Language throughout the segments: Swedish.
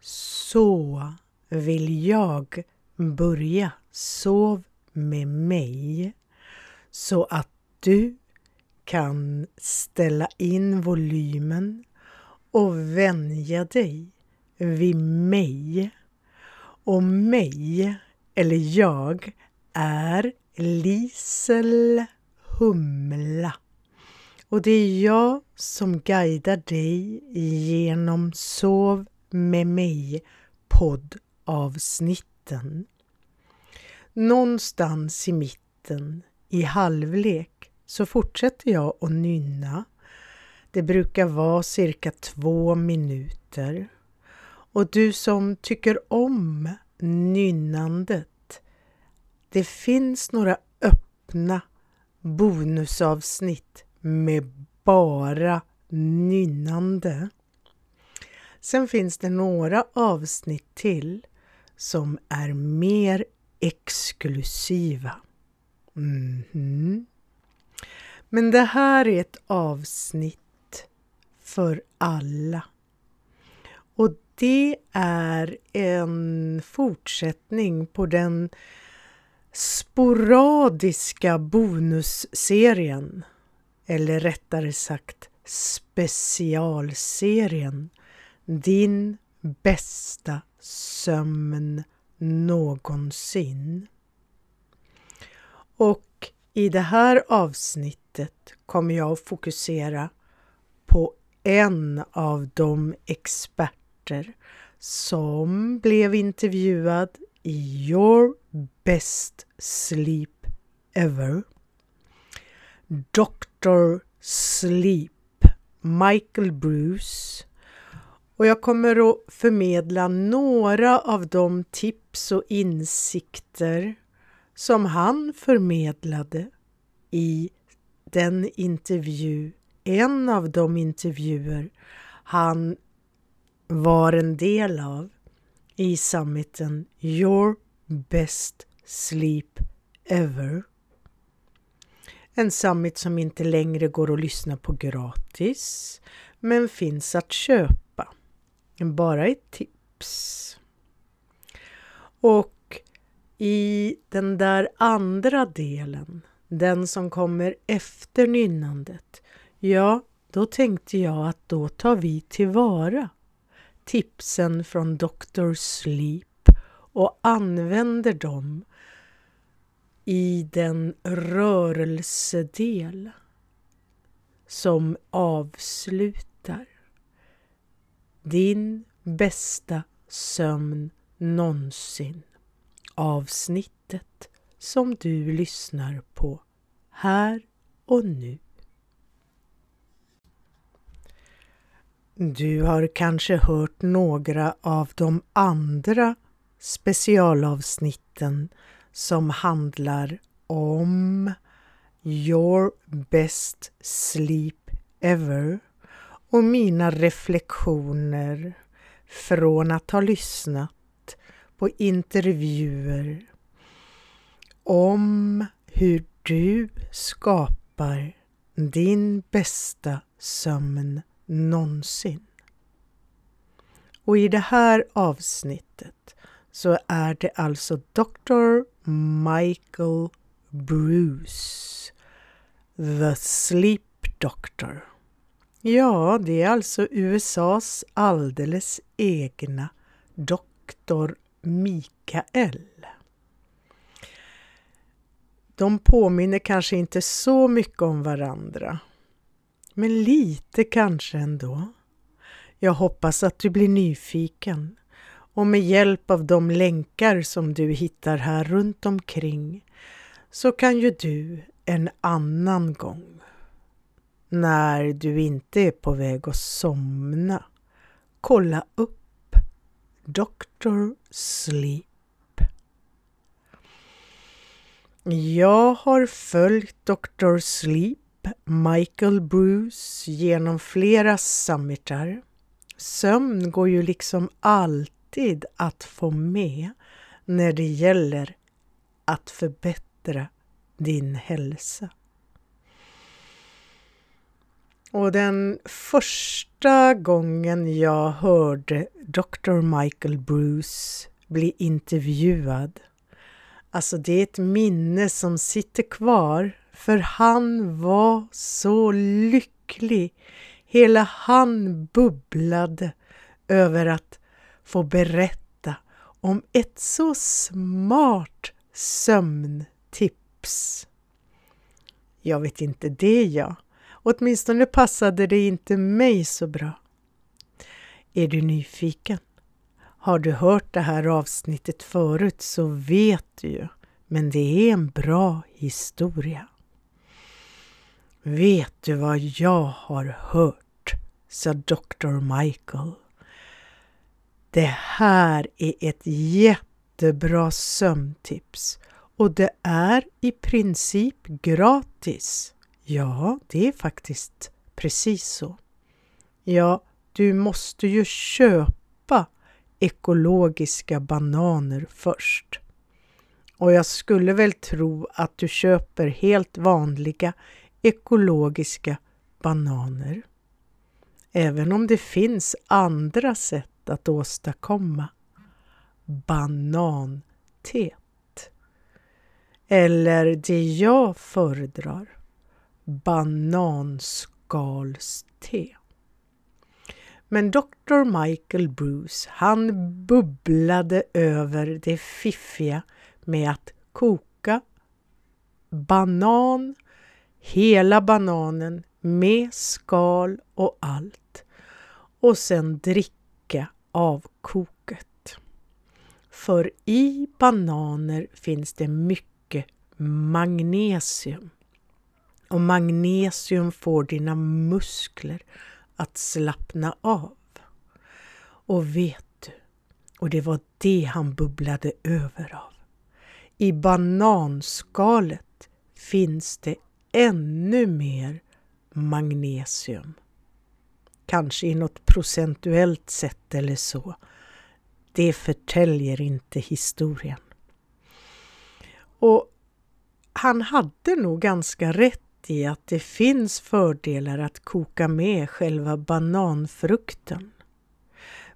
Så vill jag börja Sov med mig så att du kan ställa in volymen och vänja dig vid mig. Och mig, eller jag, är Lisel Humla. Och det är jag som guidar dig genom Sov med mig poddavsnitten. Någonstans i mitten, i halvlek, så fortsätter jag att nynna. Det brukar vara cirka två minuter. Och du som tycker om nynnandet, det finns några öppna bonusavsnitt med bara nynnande. Sen finns det några avsnitt till som är mer exklusiva. Mm -hmm. Men det här är ett avsnitt för alla. Och det är en fortsättning på den sporadiska bonusserien, eller rättare sagt specialserien Din bästa sömn någonsin. Och i det här avsnittet kommer jag att fokusera på en av de experter som blev intervjuad Your Best Sleep Ever. Dr. Sleep, Michael Bruce och jag kommer att förmedla några av de tips och insikter som han förmedlade i den intervju, en av de intervjuer han var en del av i summiten Your Best Sleep Ever. En summit som inte längre går att lyssna på gratis men finns att köpa bara ett tips. Och i den där andra delen, den som kommer efter nynnandet, ja, då tänkte jag att då tar vi tillvara tipsen från Dr. Sleep och använder dem i den rörelsedel som avslutar din bästa sömn någonsin. Avsnittet som du lyssnar på här och nu. Du har kanske hört några av de andra specialavsnitten som handlar om Your best sleep ever och mina reflektioner från att ha lyssnat på intervjuer om hur du skapar din bästa sömn någonsin. Och i det här avsnittet så är det alltså Dr. Michael Bruce, The Sleep Doctor. Ja, det är alltså USAs alldeles egna doktor Mikael. De påminner kanske inte så mycket om varandra, men lite kanske ändå. Jag hoppas att du blir nyfiken och med hjälp av de länkar som du hittar här runt omkring så kan ju du en annan gång när du inte är på väg att somna. Kolla upp Dr. Sleep. Jag har följt Dr. Sleep, Michael Bruce, genom flera summitar. Sömn går ju liksom alltid att få med när det gäller att förbättra din hälsa. Och den första gången jag hörde Dr. Michael Bruce bli intervjuad, alltså det är ett minne som sitter kvar, för han var så lycklig. Hela han bubblade över att få berätta om ett så smart sömntips. Jag vet inte det jag. Åtminstone passade det inte mig så bra. Är du nyfiken? Har du hört det här avsnittet förut så vet du ju, men det är en bra historia. Vet du vad jag har hört? sa Dr. Michael. Det här är ett jättebra sömntips och det är i princip gratis. Ja, det är faktiskt precis så. Ja, du måste ju köpa ekologiska bananer först. Och jag skulle väl tro att du köper helt vanliga ekologiska bananer. Även om det finns andra sätt att åstadkomma banantet. Eller det jag föredrar, bananskalste. Men Dr. Michael Bruce, han bubblade över det fiffiga med att koka banan, hela bananen med skal och allt och sen dricka av koket. För i bananer finns det mycket magnesium och magnesium får dina muskler att slappna av. Och vet du, och det var det han bubblade över av. I bananskalet finns det ännu mer magnesium. Kanske i något procentuellt sätt eller så. Det förtäljer inte historien. Och han hade nog ganska rätt i att det finns fördelar att koka med själva bananfrukten.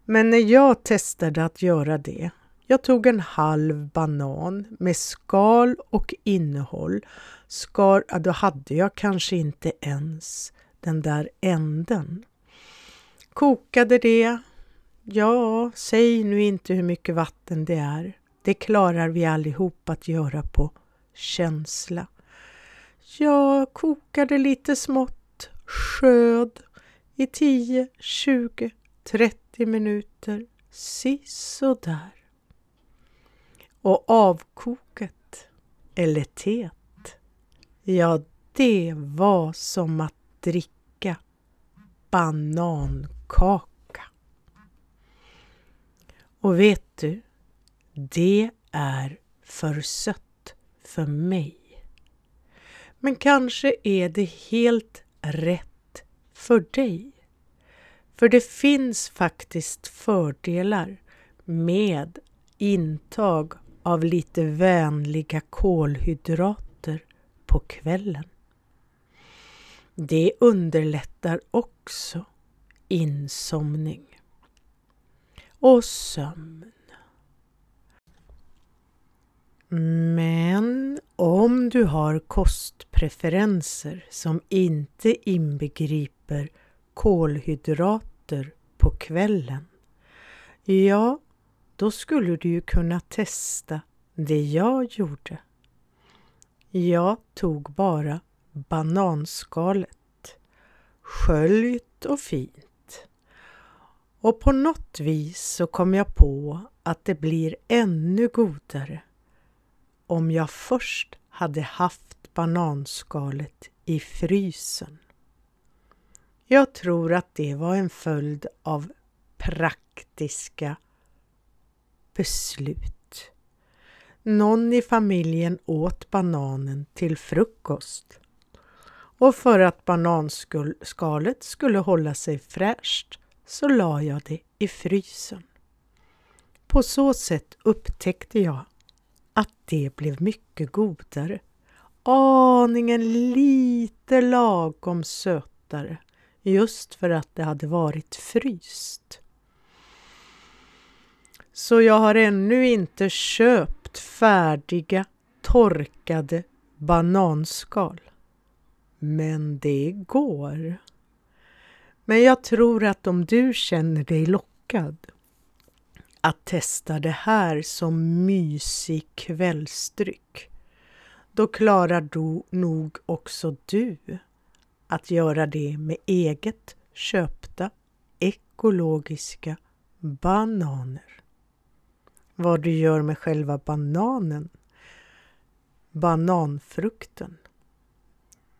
Men när jag testade att göra det, jag tog en halv banan med skal och innehåll, skar, ja, då hade jag kanske inte ens den där änden. Kokade det, ja, säg nu inte hur mycket vatten det är. Det klarar vi allihop att göra på känsla. Jag kokade lite smått, sköd i 10, 20, 30 minuter, sisådär. Och avkoket, eller teet, ja det var som att dricka banankaka. Och vet du, det är för sött för mig. Men kanske är det helt rätt för dig. För det finns faktiskt fördelar med intag av lite vänliga kolhydrater på kvällen. Det underlättar också insomning och sömn. Men om du har kostpreferenser som inte inbegriper kolhydrater på kvällen, ja, då skulle du ju kunna testa det jag gjorde. Jag tog bara bananskalet, sköljt och fint. Och på något vis så kom jag på att det blir ännu godare om jag först hade haft bananskalet i frysen. Jag tror att det var en följd av praktiska beslut. Någon i familjen åt bananen till frukost och för att bananskalet skulle hålla sig fräscht så la jag det i frysen. På så sätt upptäckte jag att det blev mycket godare. Aningen lite lagom sötare just för att det hade varit fryst. Så jag har ännu inte köpt färdiga torkade bananskal. Men det går. Men jag tror att om du känner dig lockad att testa det här som mysig kvällsdryck, då klarar du nog också du att göra det med eget köpta ekologiska bananer. Vad du gör med själva bananen, bananfrukten,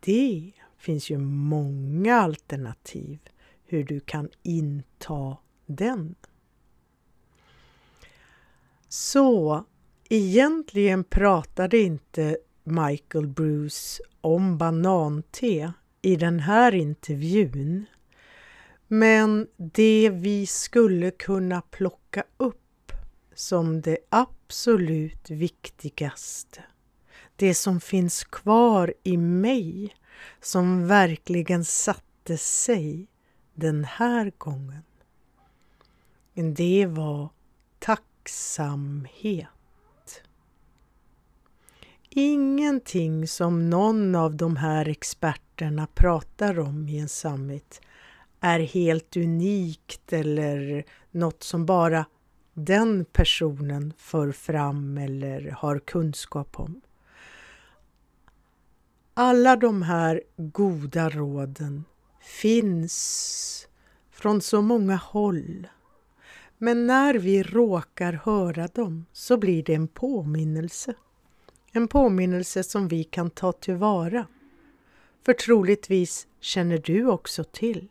det finns ju många alternativ hur du kan inta den. Så egentligen pratade inte Michael Bruce om banante i den här intervjun. Men det vi skulle kunna plocka upp som det absolut viktigaste, det som finns kvar i mig, som verkligen satte sig den här gången. Det var tacksamhet. Ingenting som någon av de här experterna pratar om i en summit är helt unikt eller något som bara den personen för fram eller har kunskap om. Alla de här goda råden finns från så många håll. Men när vi råkar höra dem så blir det en påminnelse. En påminnelse som vi kan ta tillvara. För troligtvis känner du också till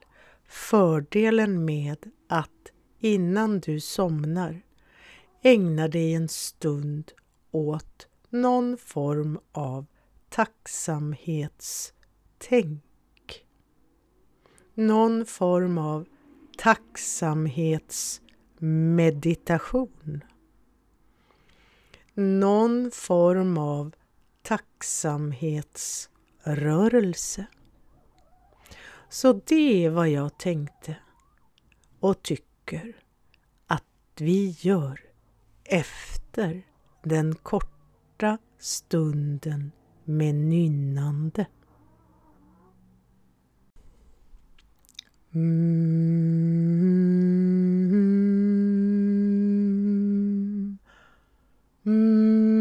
fördelen med att innan du somnar ägna dig en stund åt någon form av tacksamhetstänk. Någon form av tacksamhetsmeditation någon form av tacksamhetsrörelse. Så det är vad jag tänkte och tyckte tycker att vi gör efter den korta stunden med nynnande. Mm. mm. mm.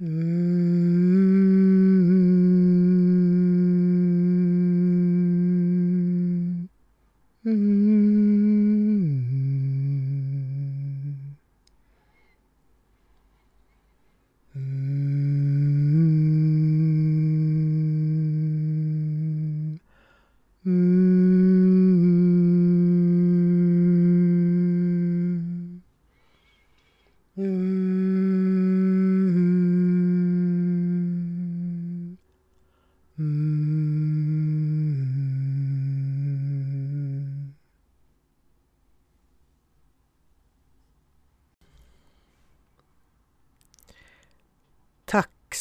Mm.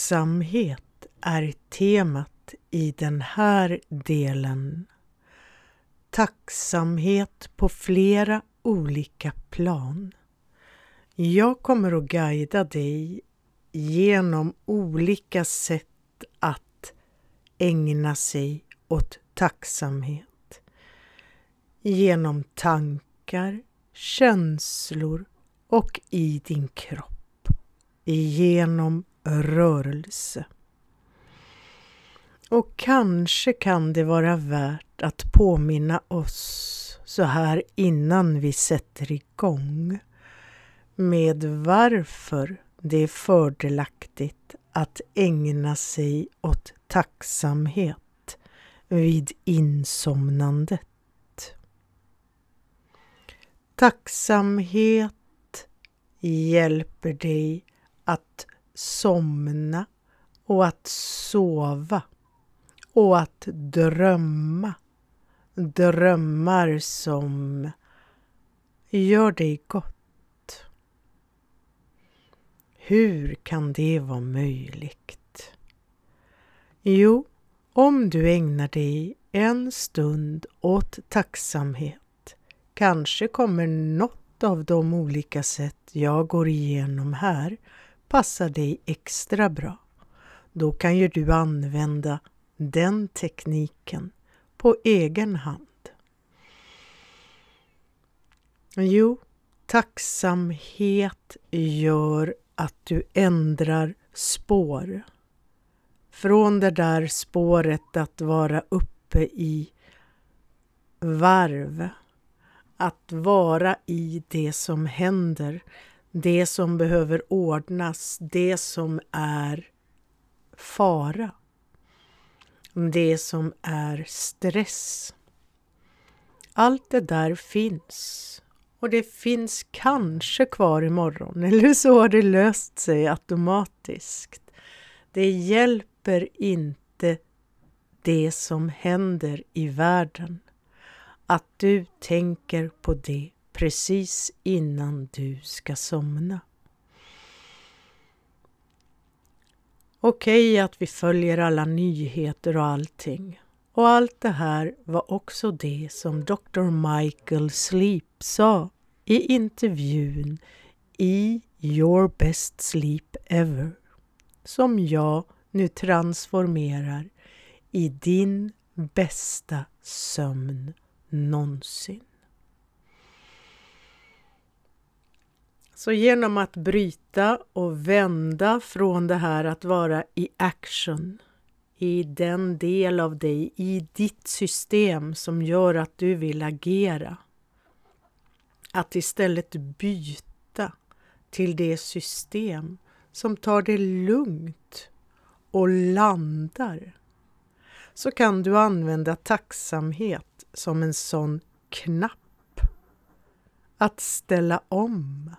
Tacksamhet är temat i den här delen. Tacksamhet på flera olika plan. Jag kommer att guida dig genom olika sätt att ägna sig åt tacksamhet. Genom tankar, känslor och i din kropp. Genom rörelse. Och kanske kan det vara värt att påminna oss så här innan vi sätter igång med varför det är fördelaktigt att ägna sig åt tacksamhet vid insomnandet. Tacksamhet hjälper dig att somna och att sova och att drömma. Drömmar som gör dig gott. Hur kan det vara möjligt? Jo, om du ägnar dig en stund åt tacksamhet kanske kommer något av de olika sätt jag går igenom här passar dig extra bra. Då kan ju du använda den tekniken på egen hand. Jo, tacksamhet gör att du ändrar spår. Från det där spåret att vara uppe i varv, att vara i det som händer, det som behöver ordnas, det som är fara det som är stress. Allt det där finns och det finns kanske kvar imorgon eller så har det löst sig automatiskt. Det hjälper inte det som händer i världen att du tänker på det precis innan du ska somna. Okej att vi följer alla nyheter och allting. Och allt det här var också det som Dr. Michael Sleep sa i intervjun i Your Best Sleep Ever som jag nu transformerar i din bästa sömn någonsin. Så genom att bryta och vända från det här att vara i action, i den del av dig, i ditt system som gör att du vill agera. Att istället byta till det system som tar det lugnt och landar. Så kan du använda tacksamhet som en sån knapp. Att ställa om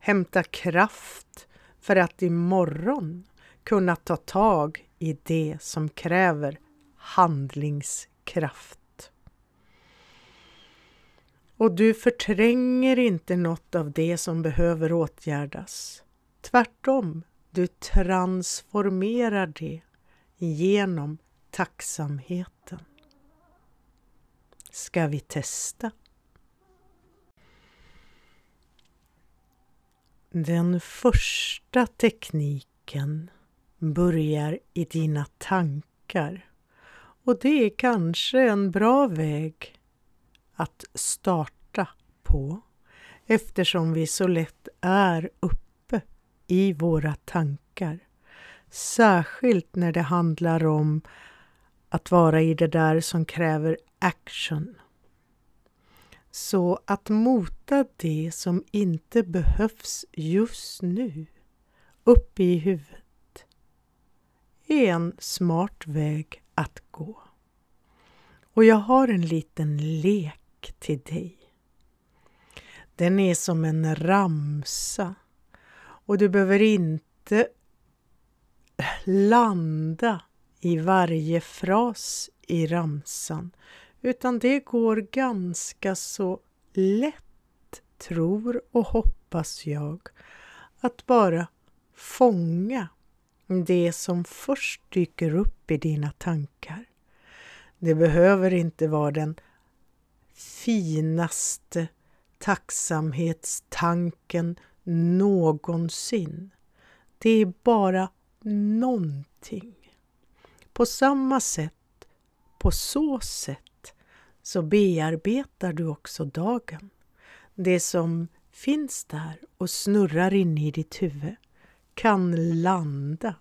hämta kraft för att imorgon kunna ta tag i det som kräver handlingskraft. Och du förtränger inte något av det som behöver åtgärdas. Tvärtom, du transformerar det genom tacksamheten. Ska vi testa? Den första tekniken börjar i dina tankar och det är kanske en bra väg att starta på eftersom vi så lätt är uppe i våra tankar. Särskilt när det handlar om att vara i det där som kräver action. Så att mota det som inte behövs just nu upp i huvudet är en smart väg att gå. Och jag har en liten lek till dig. Den är som en ramsa och du behöver inte landa i varje fras i ramsan utan det går ganska så lätt, tror och hoppas jag, att bara fånga det som först dyker upp i dina tankar. Det behöver inte vara den finaste tacksamhetstanken någonsin. Det är bara någonting. På samma sätt, på så sätt, så bearbetar du också dagen. Det som finns där och snurrar inne i ditt huvud kan landa.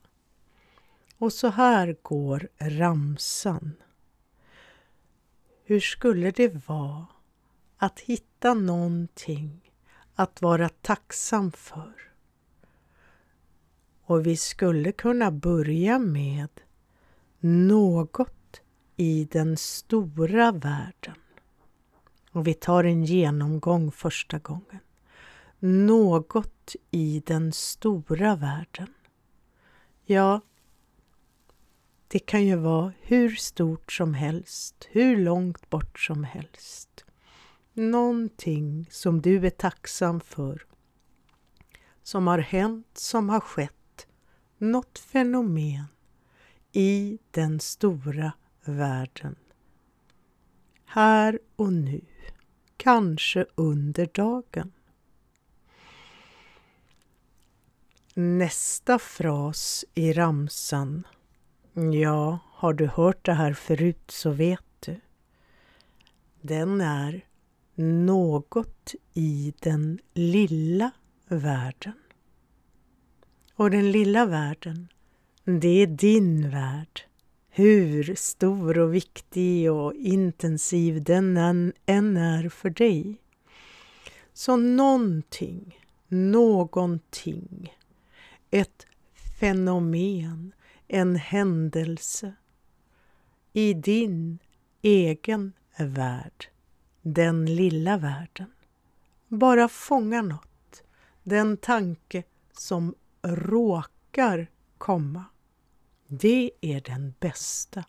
Och så här går ramsan. Hur skulle det vara att hitta någonting att vara tacksam för? Och vi skulle kunna börja med något i den stora världen. Och vi tar en genomgång första gången. Något i den stora världen. Ja, det kan ju vara hur stort som helst, hur långt bort som helst. Någonting som du är tacksam för. Som har hänt, som har skett. Något fenomen i den stora världen. Här och nu, kanske under dagen. Nästa fras i ramsan Ja, har du hört det här förut så vet du. Den är något i den lilla världen. Och den lilla världen, det är din värld. Hur stor och viktig och intensiv den än är för dig. Så någonting, någonting, ett fenomen, en händelse i din egen värld, den lilla världen. Bara fånga något, den tanke som råkar komma. Det är den bästa.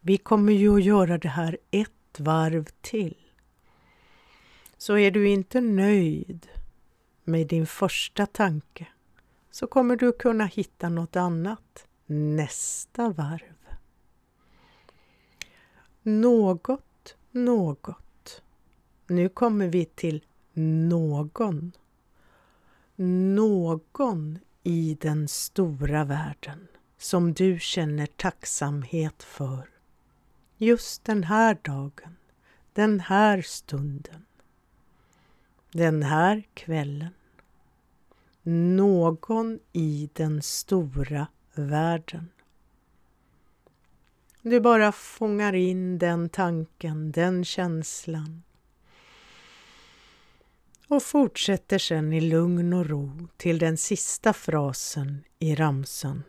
Vi kommer ju att göra det här ett varv till. Så är du inte nöjd med din första tanke så kommer du kunna hitta något annat nästa varv. Något, något. Nu kommer vi till någon. Någon i den stora världen som du känner tacksamhet för. Just den här dagen, den här stunden, den här kvällen. Någon i den stora världen. Du bara fångar in den tanken, den känslan och fortsätter sedan i lugn och ro till den sista frasen i ramsan.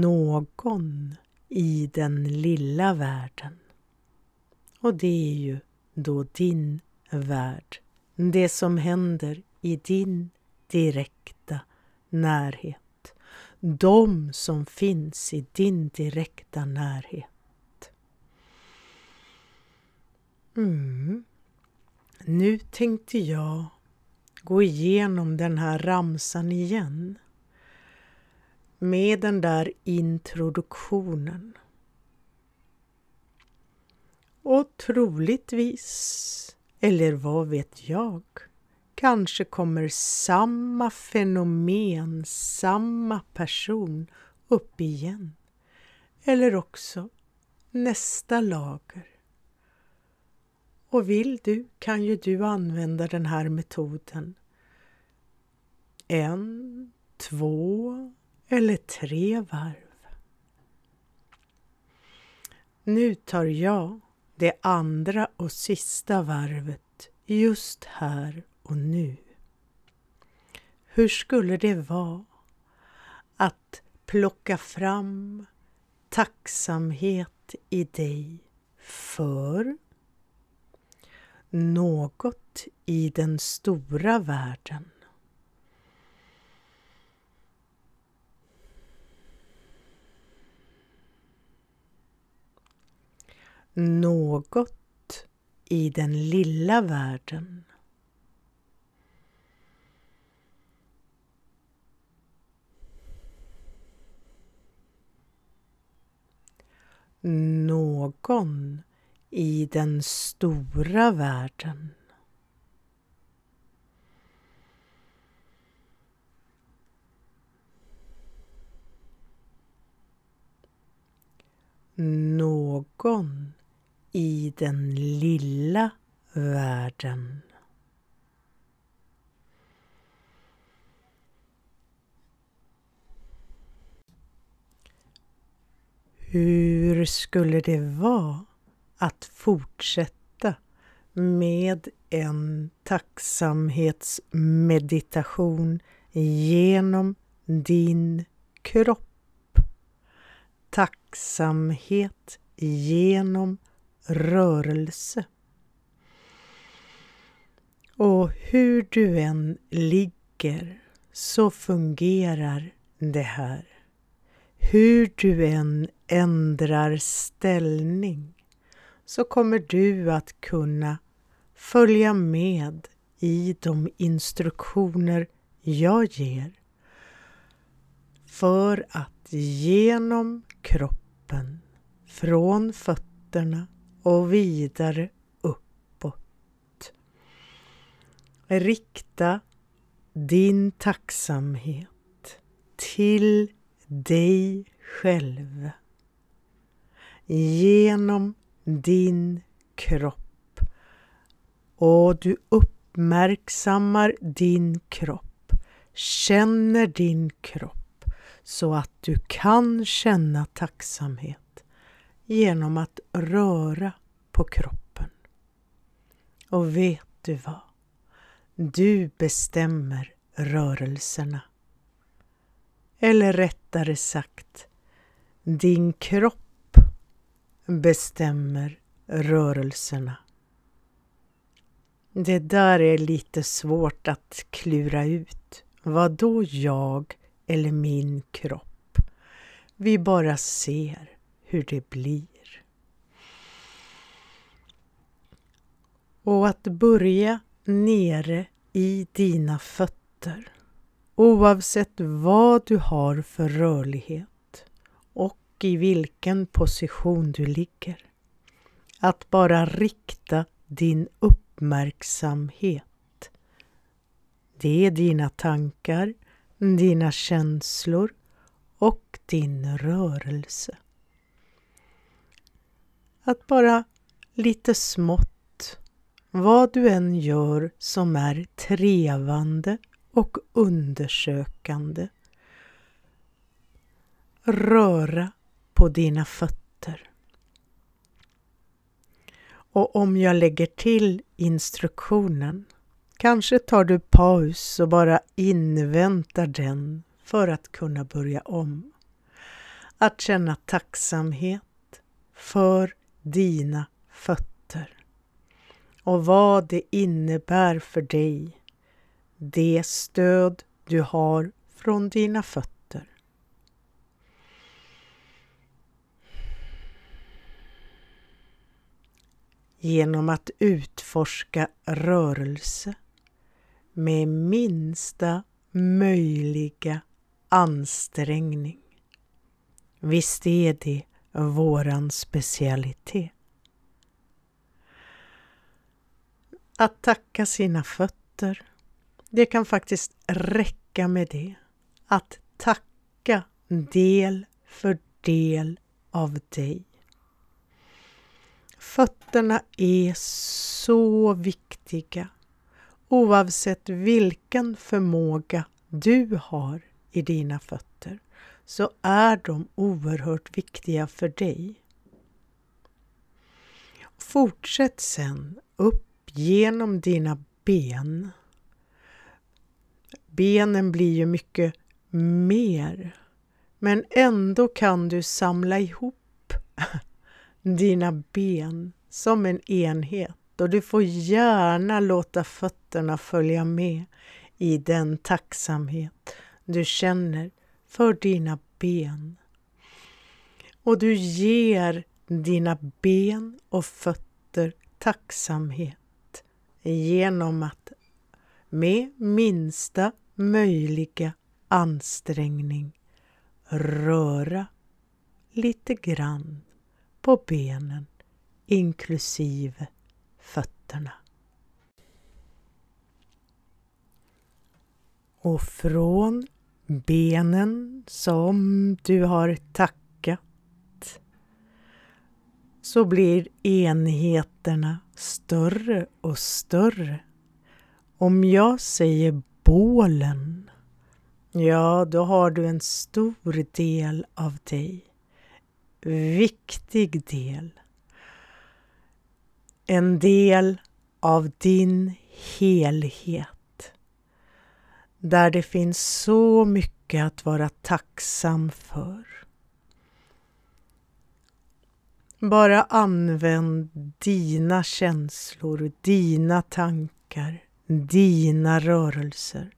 Någon i den lilla världen. Och det är ju då din värld. Det som händer i din direkta närhet de som finns i din direkta närhet. Mm. Nu tänkte jag gå igenom den här ramsan igen med den där introduktionen. Och troligtvis, eller vad vet jag, kanske kommer samma fenomen, samma person upp igen. Eller också nästa lager. Och vill du kan ju du använda den här metoden en, två eller tre varv. Nu tar jag det andra och sista varvet just här och nu. Hur skulle det vara att plocka fram tacksamhet i dig för något i den stora världen. något i den lilla världen. Någon i den stora världen. Någon i den lilla världen. Hur skulle det vara att fortsätta med en tacksamhetsmeditation genom din kropp? Tacksamhet genom rörelse. Och hur du än ligger så fungerar det här. Hur du än ändrar ställning så kommer du att kunna följa med i de instruktioner jag ger för att genom kroppen, från fötterna och vidare uppåt. Rikta din tacksamhet till dig själv. Genom din kropp. Och du uppmärksammar din kropp, känner din kropp så att du kan känna tacksamhet genom att röra på kroppen. Och vet du vad? Du bestämmer rörelserna. Eller rättare sagt, din kropp bestämmer rörelserna. Det där är lite svårt att klura ut. Vad då jag eller min kropp? Vi bara ser hur det blir. Och att börja nere i dina fötter oavsett vad du har för rörlighet och i vilken position du ligger. Att bara rikta din uppmärksamhet. Det är dina tankar, dina känslor och din rörelse. Att bara lite smått, vad du än gör som är trevande och undersökande. Röra på dina fötter. Och om jag lägger till instruktionen, kanske tar du paus och bara inväntar den för att kunna börja om. Att känna tacksamhet för dina fötter och vad det innebär för dig det stöd du har från dina fötter. Genom att utforska rörelse med minsta möjliga ansträngning. Visst är det våran specialitet. Att tacka sina fötter det kan faktiskt räcka med det. Att tacka del för del av dig. Fötterna är så viktiga oavsett vilken förmåga du har i dina fötter så är de oerhört viktiga för dig. Fortsätt sen upp genom dina ben Benen blir ju mycket mer. Men ändå kan du samla ihop dina ben som en enhet och du får gärna låta fötterna följa med i den tacksamhet du känner för dina ben. Och du ger dina ben och fötter tacksamhet genom att med minsta möjliga ansträngning röra lite grann på benen inklusive fötterna. Och från benen som du har tackat så blir enheterna större och större. Om jag säger bålen, ja då har du en stor del av dig. Viktig del. En del av din helhet där det finns så mycket att vara tacksam för. Bara använd dina känslor, dina tankar, dina rörelser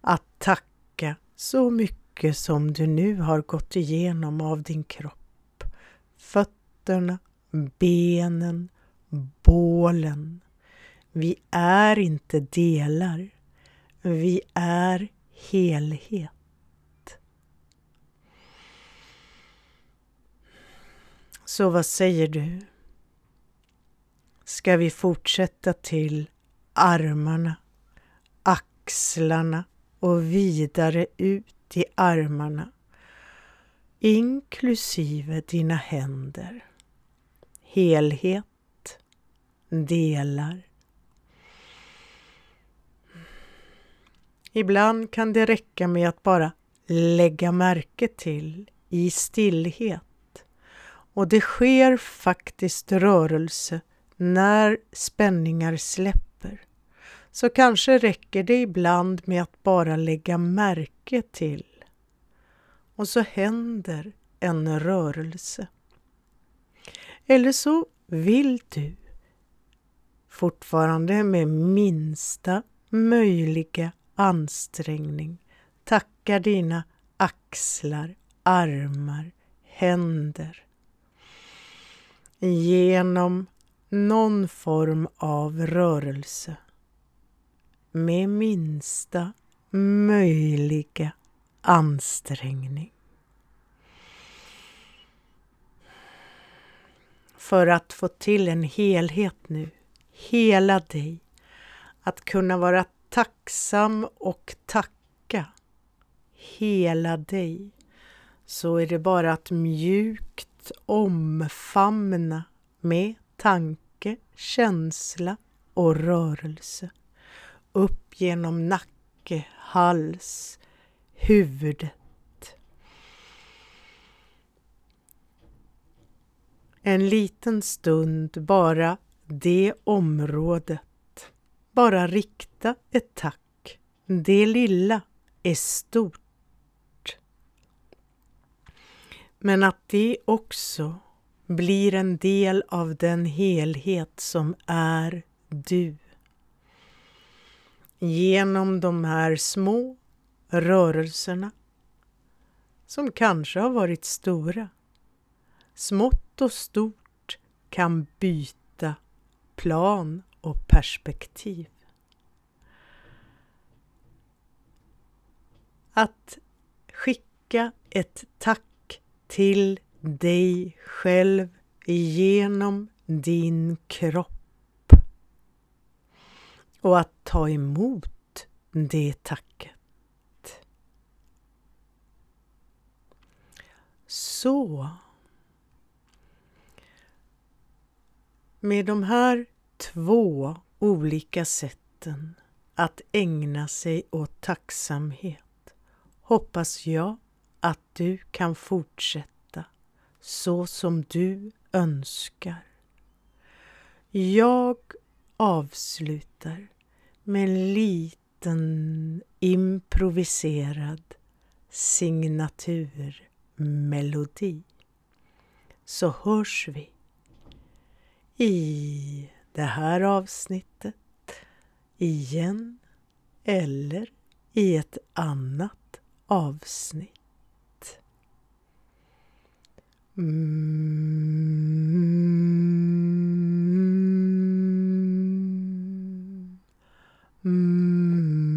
att tacka så mycket som du nu har gått igenom av din kropp. Fötterna, benen, bålen. Vi är inte delar. Vi är helhet. Så vad säger du? Ska vi fortsätta till armarna, axlarna och vidare ut i armarna inklusive dina händer. Helhet, delar, Ibland kan det räcka med att bara lägga märke till i stillhet. Och det sker faktiskt rörelse när spänningar släpper. Så kanske räcker det ibland med att bara lägga märke till. Och så händer en rörelse. Eller så vill du fortfarande med minsta möjliga ansträngning. Tackar dina axlar, armar, händer. Genom någon form av rörelse. Med minsta möjliga ansträngning. För att få till en helhet nu, hela dig, att kunna vara tacksam och tacka hela dig så är det bara att mjukt omfamna med tanke, känsla och rörelse upp genom nacke, hals, huvudet. En liten stund bara det området bara rikta ett tack. Det lilla är stort. Men att det också blir en del av den helhet som är du. Genom de här små rörelserna som kanske har varit stora. Smått och stort kan byta plan och perspektiv. Att skicka ett tack till dig själv genom din kropp och att ta emot det tacket. Så. Med de här två olika sätten att ägna sig åt tacksamhet hoppas jag att du kan fortsätta så som du önskar. Jag avslutar med en liten improviserad signaturmelodi. Så hörs vi i det här avsnittet igen eller i ett annat avsnitt. Mm. Mm.